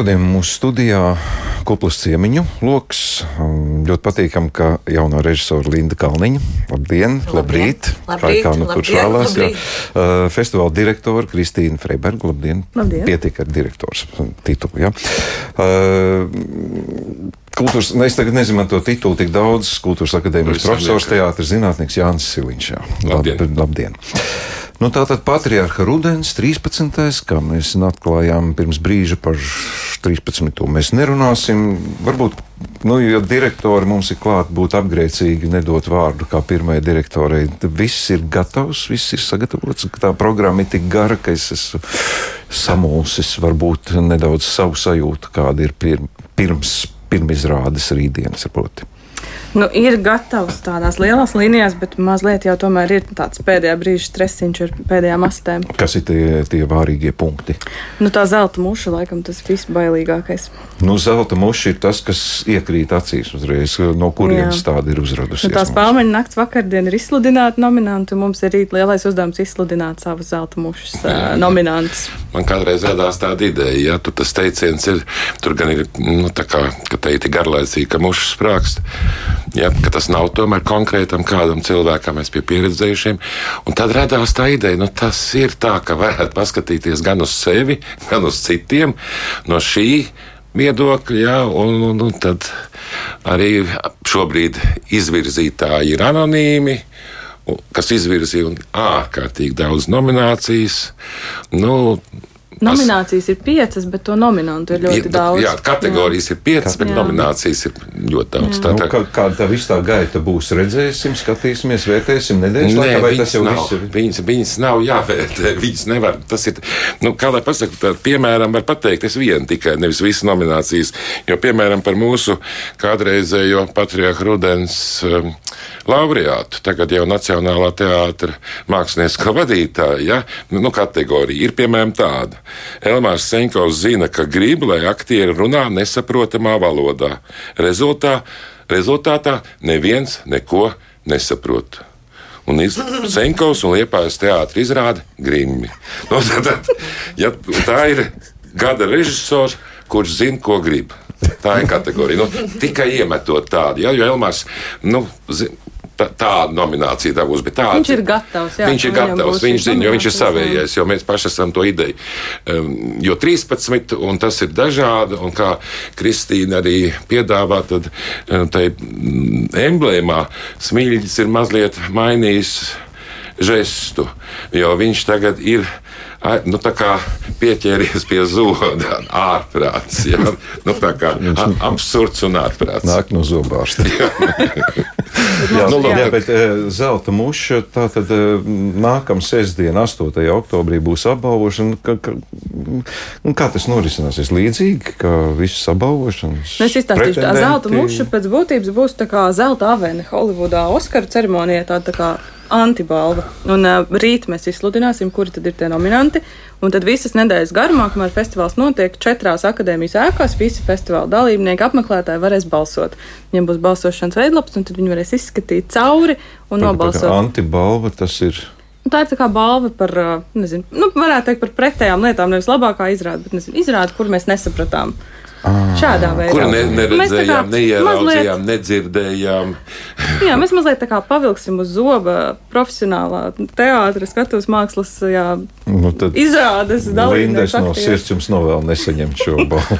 Šodien mūsu studijā kuplas ciemiņu lokus. Ļoti patīkam, ka jaunā režisora Linda Kalniņa. Labdien, labrīt! Labrīt, kā nu kurš labdien, vēlās. jā. Uh, Festivāla direktora Kristīna Freiberga. Labdien! Labdien. Pietiek ar direktors titulu. Ja? Uh, Kultūras, ne, es tagad nezinu to titulu tik daudz. Kultūras akadēmijas profesors, teātris zinātnieks Jānis Siliņš. Jā. Labdien. Lab, labdien. Nu, Tātad patriarcha rudens, 13. kā mēs atklājām pirms brīža par 13. mēs nerunāsim. Varbūt, nu, ja direktori mums ir klāt, būtu apgrēcīgi nedot vārdu kā pirmajai direktorai. Viss ir gatavs, viss ir sagatavots. Tā programma ir tik gara, ka es esmu samulsis, varbūt nedaudz savu sajūtu, kāda ir pir, pirms, pirmizrādes rītdienas. Proti. Nu, ir gatavs tādās lielās līnijās, bet mazliet jau tomēr ir tāds pēdējā brīža stresiņš ar pēdējām astēm. Kas ir tie, tie vārīgie punkti? Nu, tā zelta muša, laikam, tas visbailīgākais. Nu, zelta muša ir tas, kas iekrīt acīs uzreiz, no kurienes Jā. tāda ir uzradusies. Nu, tās pārmaiņas nakts vakardien ir izsludināta nominanti, un mums ir rīt lielais uzdevums izsludināt savus zelta mušas uh, nominantus. Man kādreiz radās tāda ideja, ja tu tas teiciens ir, tur gan ir, nu, tā kā, ka teiti garlaicīgi, ka mušas sprākst, ja, ka tas nav tomēr konkrētam kādam cilvēkam, mēs pie pieredzējušiem. Un tad radās tā ideja, nu, tas ir tā, ka varētu paskatīties gan uz sevi, gan uz citiem no šī viedokļa, ja, un, un, un tad arī šobrīd izvirzītāji ir anonīmi. Kas izvirzīja ārkārtīgi daudz nominācijas. Nu, Nominācijas ir piecas, bet to nominantu ir ļoti Jā, daudz. Jā, kategorijas jā. ir piecas, bet Jā. nominācijas ir ļoti daudz. Tā, Nu, tā, kā, kāda tā viss tā gaita būs, redzēsim, skatīsimies, vērtēsim nedēļas Nē, laikā, vai viņas tas jau nav, viss ir? viņas, viņas nav jāvērtē. Viņas nevar. Tas ir, nu, kā lai pasakā, tā, piemēram, var pateikt, es vienu tikai, nevis visas nominācijas. Jo, piemēram, par mūsu kādreizējo patriarcha rudens um, laureātu, tagad jau Nacionālā teātra mākslinieka vadītāja, ja? nu, kategorija ir piemēram tāda. Elmārs Senkovs zina, ka grib, lai aktieri runā nesaprotamā valodā. Rezultā, rezultātā neviens neko nesaprot. Un Senkovs un Liepājas teātris izrāda grimmi. Nu, tad, tad, ja, tā ir gada režisors, kurš zina, ko grib. Tā ir kategorija. Nu, tikai iemetot tādu, ja, jo Elmārs. Nu, zi- tā- Tāda nominācija tā būs. Tāda, Viņš ir gatavs, jā, viņš ir gatavs. Viņš zina, jo viņš ir savējais, jo mēs paši esam to ideju. Um, jo 13, un tas ir dažādi, un kā Kristīna arī piedāvā, tad um, tai mm, emblēmā smilģis ir mazliet mainījis žestu, jo viņš tagad ir. Ai, Nu, tā kā pieķēries pie zoda, ārprāts. Ja? Nu, tā kā a- absurds un ārprāts. Nāk no zobārsta. jā, nu, nu, labi. jā, bet uh, zelta muša tā tad uh, nākamā sestdiena, 8. oktobrī, būs apbalvošana. Ka, ka, nu, kā tas norisināsies? Līdzīgi kā visas apbalvošanas. Es izstāstīšu, tā zelta muša pēc būtības būs tā kā zelta avene Holivudā, Oskaru ceremonijā, tā, tā kā antibalva. Un uh, rīt mēs izsludināsim, kuri tad ir tie nominanti. Un tad visas nedēļas garumā, kamēr festivāls notiek, četrās akadēmijas ēkās, visi festivāla dalībnieki, apmeklētāji varēs balsot. Viņiem būs balsošanas veidlaps, un tad viņi varēs izskatīt cauri un Pagaid, nobalsot. Antibalva tas ir. Tā ir tā kā balva par, nezinu, nu, varētu teikt par pretējām lietām, nevis labākā izrāde, bet nezinu, izrāde, kur mēs nesapratam. Šādā veidā. Kuru ne, tā kā neredzējām, neieraudzījām, mazliet- nedzirdējām. Jā, mēs mazliet tā kā pavilksim uz zoba profesionālā teātris, skatuves mākslas jā, Nu, tad izrādes Linda, dalībnieks. no sirds jums novēlu nesaņemt šo balvu.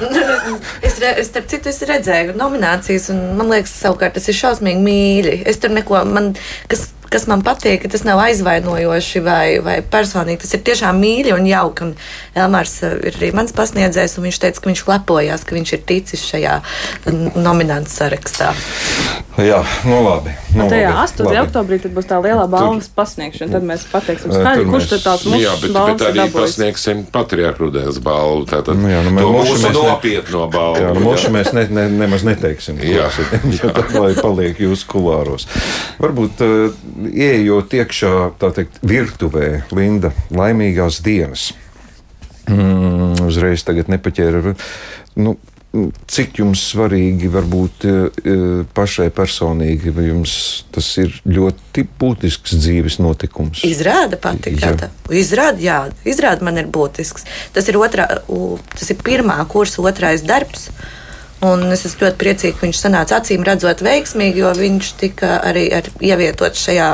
Es, re, es starp citu, es redzēju nominācijas, un man liekas, savukārt tas ir šausmīgi mīļi. Es tur neko, man, kas, kas man patīk, ka tas nav aizvainojoši vai, vai personīgi. Tas ir tiešām mīļi un jauki. Un Elmārs eh, ir arī mans pasniedzējs, un viņš teica, ka viņš lepojās, ka viņš ir ticis šajā nominantu sarakstā. Jā, nu labi. Nu, Un tajā labi, 8. labi. oktobrī tad būs tā lielā balvas pasniegšana. Tad mēs pateiksim, Tur skaļi, kurš tad tās Nu, jā, mūsu bet, bet balvas ir arī dabūjis. pasniegsim patriarchu rudens balvu. Tātad Nu jā, nu, to mēs- mūsu nopietno balvu. Jā, nu, mūsu mēs ne, ne, nemaz neteiksim. Jā. jā. tā lai paliek jūsu kulāros. Varbūt uh, ieejot iekšā tā teikt, virtuvē, Linda, laimīgās dienas. Mm, uzreiz tagad nepaķēra. Nu, Cik jums svarīgi varbūt e, pašai personīgi, vai jums tas ir ļoti būtisks dzīves notikums? Izrāda pati, Jā. kā tā. Izrāda, jā, izrāda man ir būtisks. Tas ir, otrā, tas ir pirmā kursa otrais darbs. Un es esmu ļoti priecīga, ka viņš sanāca acīm redzot veiksmīgi, jo viņš tika arī ar, ievietots šajā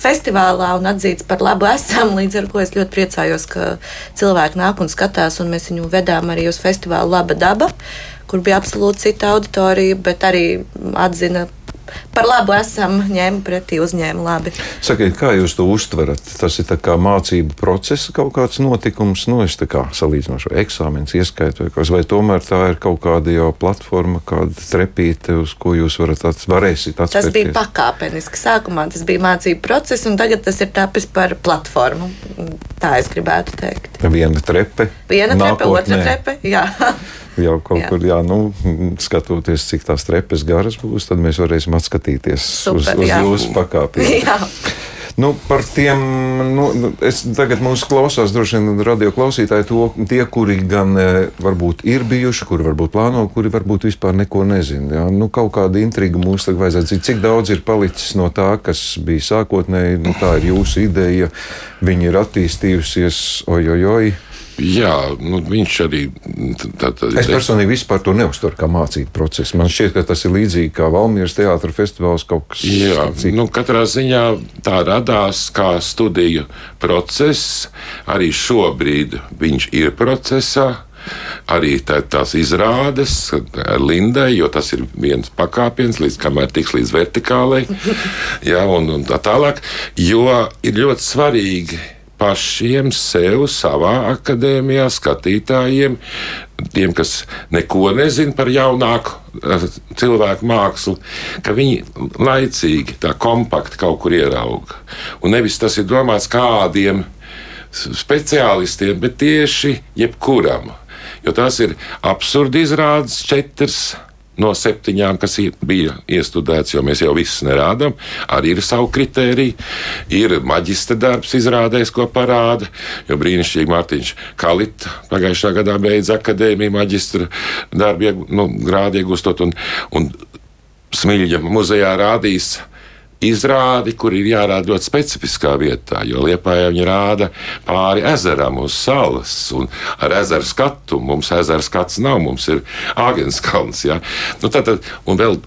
festivālā un atzīts par labu esam. Līdz ar to es ļoti priecājos, ka cilvēki nāk un skatās, un mēs viņu vedām arī uz festivālu Laba daba, kur bija absolūti cita auditorija, bet arī atzina par labu esam, ņēma pretī, uzņēma labi. Sakiet, kā jūs to uztverat? Tas ir mācību procesa kaut kāds notikums, nu, es tā kā salīdzinošu eksāmenis ieskaitu, vai, tomēr tā ir kaut kāda jau platforma, kāda trepīte, uz ko jūs varat ats, varēsit Tas atspērties? bija pakāpeniski. Sākumā tas bija mācību process, un tagad tas ir tapis par platformu. Tā es gribētu teikt. Viena trepe. Viena trepe, otra nākotnē. trepe. Jā. Jau kaut Jā. kur, jā, nu, skatoties, cik tās trepes garas būs, tad mēs varēsim atskatīties uz, Super, uz jā. jūsu pakāpienu. Nu, par tiem, nu, nu, es tagad mūsu klausās, droši vien radio klausītāji, to, tie, kuri gan e, varbūt ir bijuši, kuri varbūt plāno, kuri varbūt vispār neko nezina. Jā. Nu, kaut kāda intriga mums tagad vajadzētu zināt, cik daudz ir palicis no tā, kas bija sākotnēji. Nu, tā ir jūsu ideja, viņi ir attīstījusies, ojojoj. Jā, nu, viņš arī tādā Es personīgi vispār to neuztveru kā mācību procesu. Man šķiet, ka tas ir līdzīgi kā Valmīras teātris festivāls kaut kas Jā, cits. nu, katrā ziņā tā radās kā studiju process. Arī šobrīd viņš ir procesā. Arī tā, tās izrādes Lindai, jo tas ir viens pakāpiens, līdz kamēr tiks līdz vertikālei, jā, un, un tā tālāk. Jo ir ļoti svarīgi pašiem sev, savā akadēmijā, skatītājiem, tiem, kas neko nezina par jaunāku eh, cilvēku mākslu, ka viņi laicīgi, tā kompakti kaut kur ierauga. Un nevis tas ir domāts kādiem speciālistiem, bet tieši jebkuram. Jo tās ir absurdi izrādes četras. No septiņām, kas bija iestudēts, jo mēs jau visus nerādām, arī ir savu kritēriju. Ir maģistra darbs, izrādēs, ko parāda. Jo brīnišķīgi Mārtiņš Kalita pagājušā gadā beidza akadēmiju maģistra darbu, nu, grādu iegūstot, un, un Smilģa muzejā rādīs izrādi, kur ir jārāda ļoti specifiskā vietā, jo Liepājā viņi rāda pāri ezeram uz salas un ar ezeru skatu. Mums ezera skats nav, mums ir Āgenskalns. Ja? Nu, tad, tad, un vēl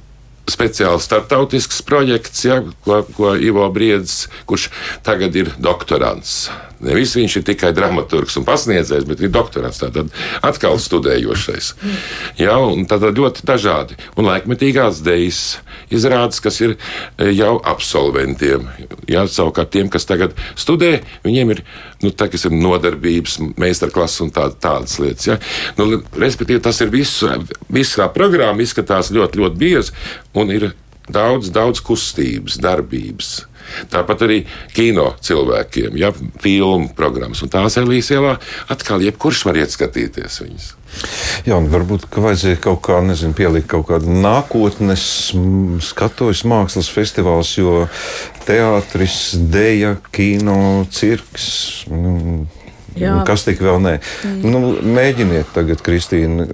speciāls startautisks projekts, ja, ko, ko Ivo Briedis, kurš tagad ir doktorants. Nevis viņš ir tikai dramaturgs un pasniedzējs, bet ir doktorants. Tātad atkal studējošais. Ja, un tad ļoti dažādi. Un laikmetīgās dēļas izrādes, kas ir e, jau absolventiem. Ja, savukārt tiem, kas tagad studē, viņiem ir nu, tā, ir nodarbības, meistarklases un tā, tādas lietas. Ja. Nu, respektīvi, tas ir viss, visā programma izskatās ļoti, ļoti biezi un ir daudz, daudz kustības, darbības. Tāpat arī kino cilvēkiem, ja filmu programmas. Un tās Elīzes ielā atkal jebkurš var iet skatīties viņas. Jā, un varbūt ka vajadzēja kaut kā, nezinu, pielikt kaut kādu nākotnes skatuves mākslas festivāls, jo teātris, dēļa, kino, cirks. Nu, Jā. Kas tik vēl nē? Mm. Nu, mēģiniet tagad, Kristīna,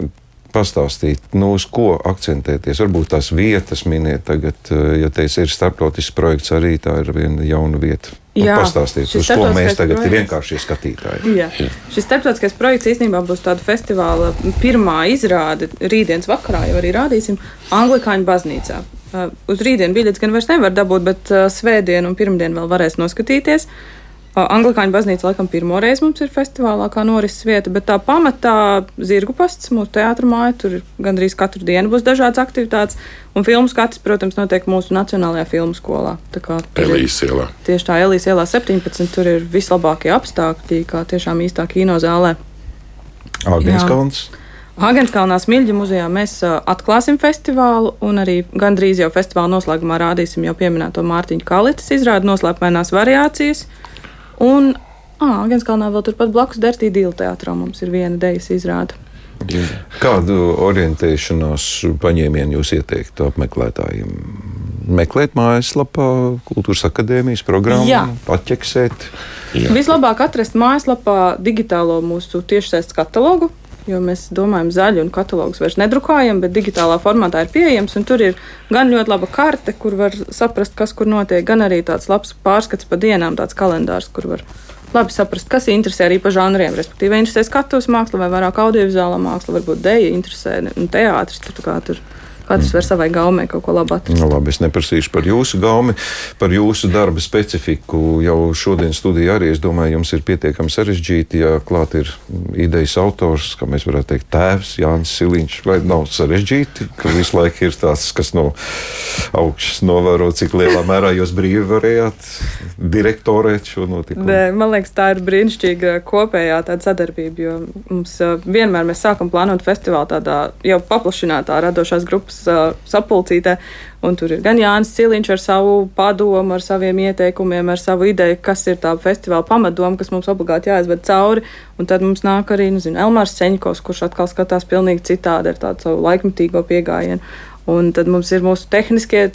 pastāstīt, nu, uz ko akcentēties. Varbūt tās vietas miniet tagad, eh, ja teiks, ir starptautisks projekts, arī tā ir viena jauna vieta. Nu, Jā, pastāstiet, šis uz ko mēs tagad projekts- vienkārši skatītāji. Jā. Šis starptautiskais projekts īstenībā būs tāda festivāla pirmā izrāde. Rītdienas vakarā jau arī rādīsim Anglikāņu baznīcā. Uh, Uz rītdienu biļetes gan vairs nevar dabūt, bet uh, svētdien un pirmdien vēl varēs noskatīties. Uh, Anglikāņu baznīca laikam pirmo reizi mums ir festivālā kā norises vieta, bet tā pamatā zirgu pasts, mūsu teātra māja, tur ir gandrīz katru dienu būs dažādas aktivitātes, un filmu skats, protams, notiek mūsu Nacionālajā filmu skolā. Elīzes ielā. Tieši tā, Elīze ielā 17. Tur ir vislabākie apstākļi, kā tiešām īstā kino zālē. Agenskalns. Agenskalnā Smilģa muzejā mēs atklāsim festivālu, un arī gandrīz jau festivāla noslēgumā rādīsim jau pieminēto Mārtiņu Kalitas izrādi noslēpmainās variācijas. Un ah, Agenskalnā vēl turpat blakus Dertī Dīla teātrā mums ir viena dejas izrāde. Kādu orientēšanās paņēmienu jūs ieteiktu apmeklētājiem? Meklēt mājaslapā, kultūras akadēmijas programmu, Jā. atķeksēt. Jā. Vislabāk atrast mājaslapā digitālo mūsu tiešsaistes katalogu. Jo mēs domājam, zaļu un katalogus vairs nedrukājam, bet digitālā formātā ir pieejams. Tur ir gan ļoti laba karte, kur var saprast, kas kur notiek, gan arī tāds labs pārskats pa dienām, tāds kalendārs, kur var labi saprast, kas interesē arī pa žanriem. Respektīvi, interesē skatuves māksla vai vairāk audiovizuālā māksla, varbūt dēļa interesē un teātris. Tur, tur Katrs var savai gaumei kaut ko labu atrast. Nu, labi, es neprasīšu par jūsu gaumi, par jūsu darba specifiku. Jau šodien studijā arī es domāju, jums ir pietiekami sarežģīti, ja klāt ir idejas autors, kā mēs varētu teikt, tēvs Jānis Siliņš. Vai nav sarežģīti, ka visu laiku ir tāds, kas no augšas novēro, cik lielā mērā jūs brīvi varējāt direktorēt šo notikumu? Nē, man liekas, tā ir brīnišķīga kopējā sadarbība, jo mums vienmēr mēs sākam plānot festivālu tādā jau paplašinātā radošās grupas uh, sapulcītē. Un tur ir gan Jānis Ciliņš ar savu padomu, ar saviem ieteikumiem, ar savu ideju, kas ir tā festivāla pamatdoma, kas mums obligāti jāizved cauri. Un tad mums nāk arī nezinu, Elmārs Ceņkovs, kurš atkal skatās pilnīgi citādi ar tādu savu laikmetīgo pieejamību. Un tad mums ir mūsu tehniskie,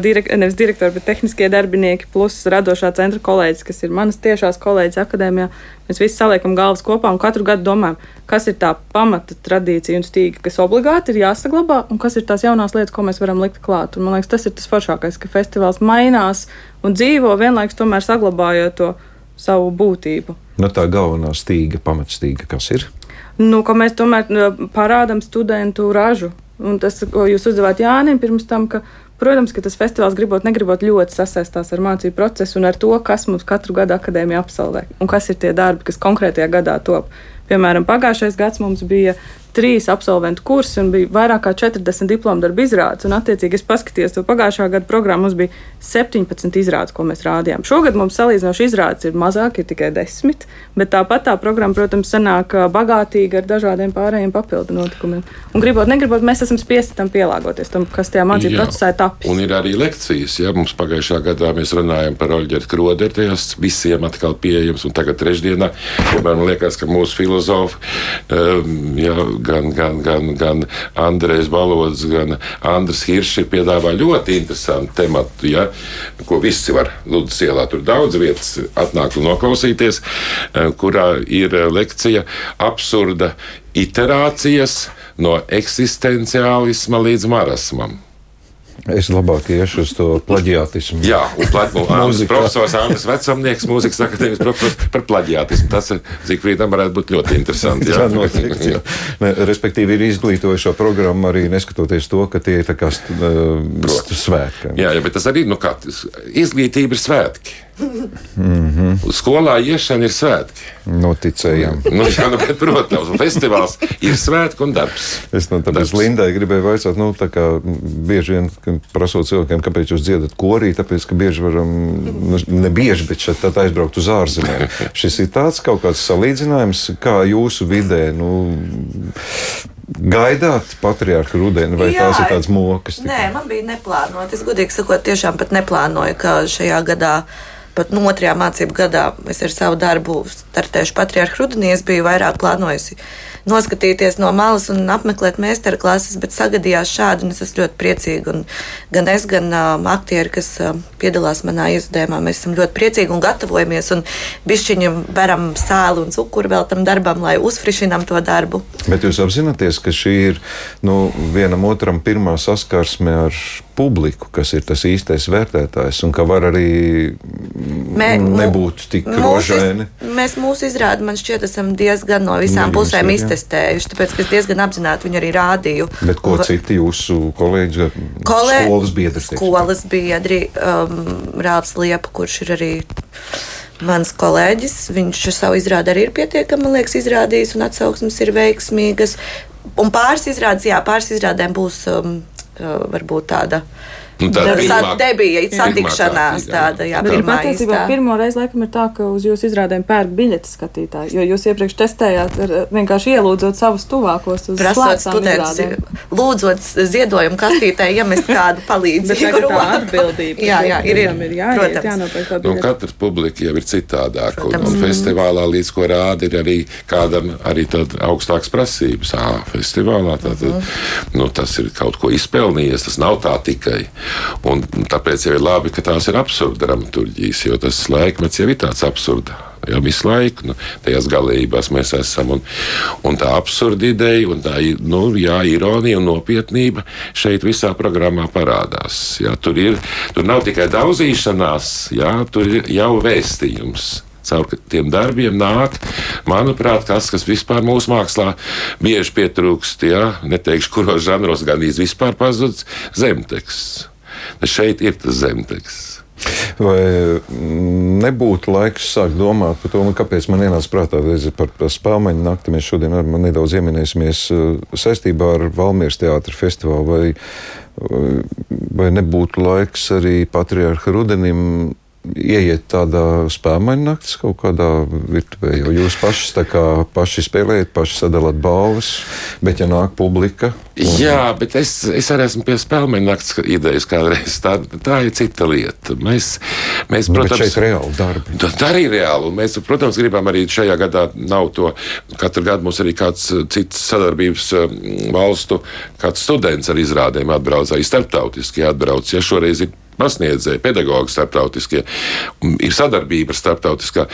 direk, nevis direktori, bet tehniskie darbinieki, plus radošā centra kolēģis, kas ir manas tiešās kolēģis akadēmijā. Mēs visi saliekam galvas kopā un katru gadu domājam, kas ir tā pamata tradīcija un stīga, kas obligāti ir jāsaglabā, un kas ir tās jaunās lietas, ko mēs varam likt klāt. Un, man liekas, tas ir tas foršākais, ka festivāls mainās un dzīvo vienlaikus tomēr saglabājot to savu būtību. No nu, tā galvenā stīga, pamatstīga, kas ir? Nu, mēs tomēr parādām studentu ražu, Un tas, ko jūs uzdevāt Jānim pirms tam, ka, protams, ka tas festivāls gribot, negribot ļoti sasaistās ar mācību procesu un ar to, kas mums katru gadu akadēmija absolvē un kas ir tie darbi, kas konkrētajā gadā top. Piemēram, pagājušais gads mums bija trīs absolventu kursi un bija vairāk kā 40 diplomu darbu izrādes. Un, attiecīgi, es paskatījos to pagājušā gada programmu, mums bija 17 izrādes, ko mēs rādījām. Šogad mums salīdzinoši izrādes ir mazāk, ir tikai 10, bet tāpat tā programma, protams, sanāk bagātīga ar dažādiem pārējiem papildu notikumiem. Un gribot, negribot, mēs esam spiesti tam pielāgoties, tam, kas tajā mācību procesā ir tapis. Un ir arī lekcijas, ja mums pagājušā gadā mēs runājam par Oļģeru Kroderu, tajās visiem atkal pieejams, un tagad trešdienā, piemēram, liekas, ka mūsu filozofi, um, ja, gan, gan, gan, gan Andrēs Balods, gan Andris Hiršs ir piedāvā ļoti interesantu tematu, ja, ko visi var Ludus ielā. Tur daudz vietas atnākt un noklausīties, eh, kurā ir lekcija absurda iterācijas no eksistenciālisma līdz marasmam. Es labāk iešu uz to plaģiātismu. Jā, un plaģiātismu. profesors Andris Vecamnieks, mūzikas akadēmijas profesors par plaģiātismu. Tas, Zikfrīdam, varētu būt ļoti interesanti. Jā, jā noteikti. Jā. Ne, respektīvi, ir izglītojušo programmu arī neskatoties to, ka tie ir tā kā uh, svētki. Jā, jā, bet tas arī, nu kā, izglītība ir svētki. Mm -hmm. Skolā iešana ir svētki. Noticējām. nu, jā, nu, bet, protams, festivāls ir svētki un darbs. Es no tāpēc darbs. Lindai gribēju vaicāt, nu, tā kā bieži vien prasot cilvēkiem, kāpēc jūs dziedat korī, tāpēc, ka bieži varam, nu, ne bieži, bet šeit tad aizbraukt uz ārzemēm. Šis ir tāds kaut kāds salīdzinājums, kā jūsu vidē, nu, gaidāt patriārhu rudeni, vai Jā, tās ir tādas mokas? Tikai? Nē, man bija neplānota. Es godīgi sakot, tiešām pat neplānoju, ka šajā gadā pat no otrajā mācību gadā es ar savu darbu startēšu patriarhu rudenī. Es biju vairāk plānojusi noskatīties no malas un apmeklēt meistara klases, bet sagadījās šādi, es esmu ļoti priecīga. Un gan es, gan uh, aktieri, kas uh, piedalās manā izdevumā, mēs esam ļoti priecīgi un gatavojamies, un bišķiņam veram sāli un cukuru vēl tam darbam, lai uzfrišinam to darbu. Bet jūs apzināties, ka šī ir nu, vienam otram pirmā saskarsme ar publiku, kas ir tas īstais vērtētājs, un ka var arī Mē, nebūt tik rožaini. Mēs mūsu izrādi, man šķiet, esam diezgan no visām Mē, pusēm ir, iztestējuši, tāpēc es diezgan apzināti viņu arī rādīju. Bet ko un, citi jūsu kolēģi, Kolē, skolas biedri? Skolas biedri, um, Rāvs Liepa, kurš ir arī mans kolēģis. Viņš savu izrādi arī ir pietiekami, man liekas, izrādījis, un atsauksmes ir veiksmīgas. Un pāris izrādes, jā, pāris izrādēm būs um, varbūt tāda Nu, tā pirmā, debija, satikšanās tāda, jā, Bet pirmā patiesībā pirmo reizi laikam ir tā, ka uz jūsu izrādēm pērk biļetes skatītāji, jo jūs iepriekš testējāt ar vienkārši ielūdzot savus tuvākos uz Prasot studentus, lūdzot ziedojumu kastītē, ja mēs kādu palīdzību. Bet tā atbildība. jā, jā, ir, ir, ir jāiet, jānopērk tā biļete. Nu, katra publika jau ir citādāka, un, un festivālā līdz ko rāda ir arī kādam arī tad augstāks prasības. Ā, festivālā tātad, mm. nu, tas ir kaut ko izpelnījies, tas nav tā tikai. Un tāpēc jau ir labi, ka tās ir absurda dramaturgijas, jo tas laikmets jau ir tāds absurda jau visu laiku. Nu, tajās galībās mēs esam. Un, un tā absurda ideja, un tā nu, jā, ironija un nopietnība šeit visā programmā parādās. Jā, tur, ir, tur nav tikai daudzīšanās, jā, tur ir jau vēstījums caur tiem darbiem nāk, manuprāt, tas, kas vispār mūsu mākslā bieži pietrūkst, ja neteikšu, kuros žanros gan īsti vispār pazudis zemteksts. Šeit ir tas zemteksts. Vai nebūtu laiks sākt domāt par to, nu, kāpēc man ienāca prātā par, par spēļu nakti? Mēs šodien nedaudz ieminēsimies uh, saistībā ar Valmieras teātra festivālu. Vai, vai nebūtu laiks arī patriārha rudenim ieiet tādā spēļu naktas kaut kādā virtuvē, jo jūs paši, kā, paši spēlējat, paši sadalāt balvas, bet ja nāk publika. Un... Jā, bet es, es arī esmu pie spēļu naktas idejas kādreiz. Tā, tā ir cita lieta. Mēs, mēs nu, protams, šeit reāli darbi. Tā, tā arī ir reāli. Mēs, protams, gribam arī šajā gadā nav to. Katru gadu mums arī kāds cits sadarbības valstu, kāds students ar izrādēm atbrauc, arī starptautiski atbrauc. Ja šoreiz ir pasniedzēji, pedagoģi starptautiskie, ir sadarbība starptautiskā.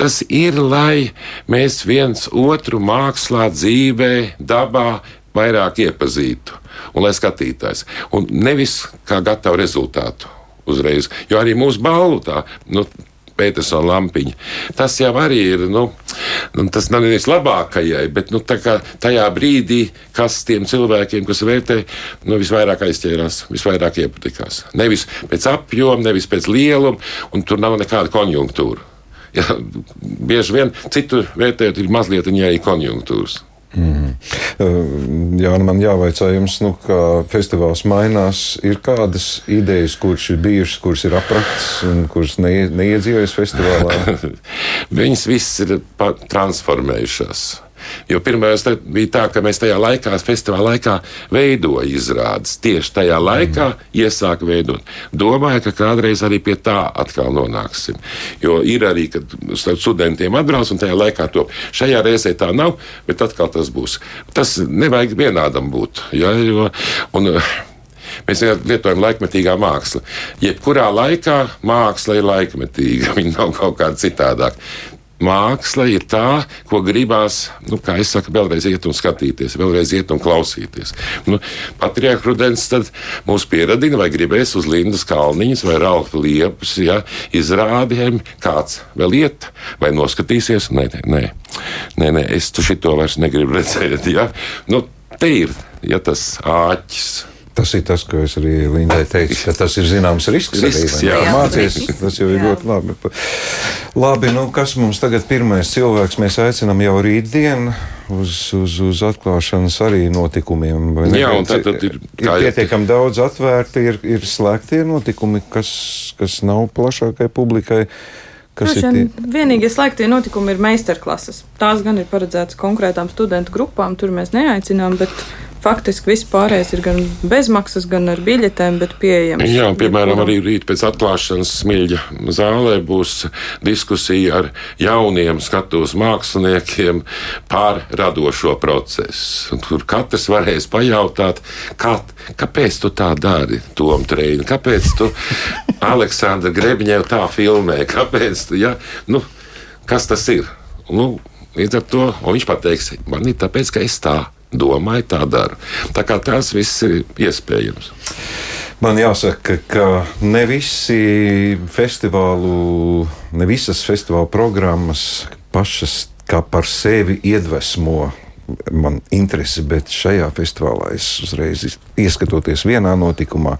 Tas ir, lai mēs viens otru mākslā, dzīvē, dabā vairāk iepazītu un lai skatītājs. Un nevis kā gatavu rezultātu uzreiz, jo arī mūsu balvu tā. Nu, Petersona lampiņa. Tas jau arī ir, nu, nu tas nav nevis labākajai, bet nu, tajā brīdī, kas tiem cilvēkiem, kas vērtē, nu, visvairāk aizķērās, visvairāk iepatikās. Nevis pēc apjoma, nevis pēc lieluma, un tur nav nekāda konjunktūra. Ja, bieži vien citur vērtējot, ir mazliet arī konjunktūras. Mm. Jā, nu man jāvaicā jums, nu, kā festivāls mainās, ir kādas idejas, kuras ir bijušas, kuras ir aprakts un kuras ne, neiedzīvojas festivālā? Viņas visas ir transformējušās. Jo pirmais bija tā, ka mēs tajā laikā, festivāla laikā, veidojām izrādes. Tieši tajā laikā mm. iesāka veidot. Domāju, ka kādreiz arī pie tā atkal nonāksim. Jo ir arī, kad studentiem atbrauc un tajā laikā to šajā reizē tā nav, bet atkal tas būs. Tas nevajag vienādam būt. Ja, jo, un, Mēs lietojam laikmetīgā māksla. Jebkurā laikā māksla ir laikmetīga. Viņa nav kaut kāda citādāka māksla ir tā, ko gribās, nu, kā es saku, vēlreiz iet un skatīties, vēlreiz iet un klausīties. Nu, Patriarchs Rudens mūs pieradina, vai gribēs uz Lindas kalniņas vai Ralfa liepas, ja, izrādījumi, kāds vēl iet, vai noskatīsies. Nē, nē, nē, nē es tu šito vairs negribu redzēt. Ja. Nu, te ir ja, tas āķis Tas ir tas, ko es arī Lindai teicu, ka tas ir zināms risks. risks arī, jā, jā, mācies, tas jau ir ļoti labi. Labi, nu kas mums tagad pirmais cilvēks? Mēs aicinām jau rītdien uz, uz, uz atklāšanas arī notikumiem. Jā, un tad, tad ir, ir pietiekami daudz atvērti, ir, ir slēgtie notikumi, kas, kas nav plašākai publikai. Tie... Vienīgie slēgtie notikumi ir meistarklases. Tās gan ir paredzētas konkrētām studentu grupām, tur mēs neaicinām, bet Faktiski viss pārējais ir gan bezmaksas, gan ar biļetēm, bet pieejams. Jā, piemēram, arī rīt pēc atklāšanas smilģa zālē būs diskusija ar jauniem skatuves māksliniekiem par radošo procesu. Tur katrs varēs pajautāt, kā, kāpēc tu tā dari, Tom Treini, kāpēc tu Aleksandra Grebņēv tā filmē, kāpēc tu, ja, nu, kas tas ir? Nu, līdz ar to viņš pateiks, man ir tāpēc, ka es tā domāju, tā dara. Tā kā tas viss ir iespējams. Man jāsaka, ka ne visi festivālu, ne visas festivāla programmas pašas kā par sevi iedvesmo man interesi, bet šajā festivālā es uzreiz ieskatoties vienā notikumā,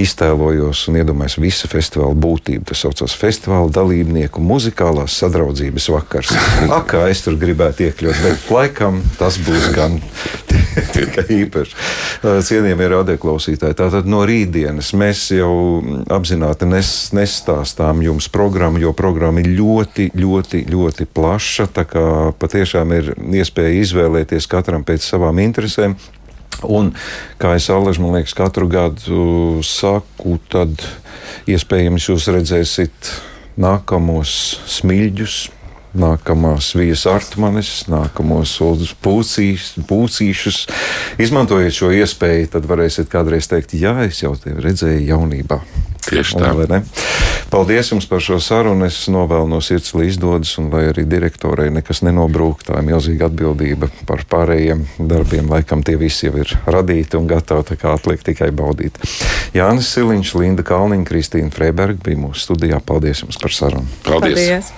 iztēlojos un iedomājos visu festivāla būtību. Tas saucās festivāla dalībnieku muzikālās sadraudzības vakars. Ak, kā es tur gribētu iekļūt, bet laikam tas būs gan tikai īpaši. Cienījamie radioklausītāji, tātad no rītdienas mēs jau apzināti nes, nestāstām jums programmu, jo programma ir ļoti, ļoti, ļoti plaša. Tā kā patiešām ir iespēja izvēlēties katram pēc savām interesēm. Un, kā es Aleģis, man liekas, katru gadu saku, tad iespējams jūs redzēsiet nākamos smilģus, nākamās vijas artmanis, nākamos pūcīs, pūcīšus. Izmantojiet šo iespēju, tad varēsiet kādreiz teikt, jā, es jau tevi redzēju jaunībā. Tieši Un, tā. vai ne? Paldies jums par šo sarunu. Es novēlu no sirds, lai izdodas, un lai arī direktorei nekas nenobrūk. Tā ir milzīga atbildība par pārējiem darbiem. Laikam tie visi jau ir radīti un gatavi, tā kā atliek tikai baudīt. Jānis Siliņš, Linda Kalniņa, Kristīna Freiberga bija mūsu studijā. Paldies jums par sarunu! Paldies! Paldies!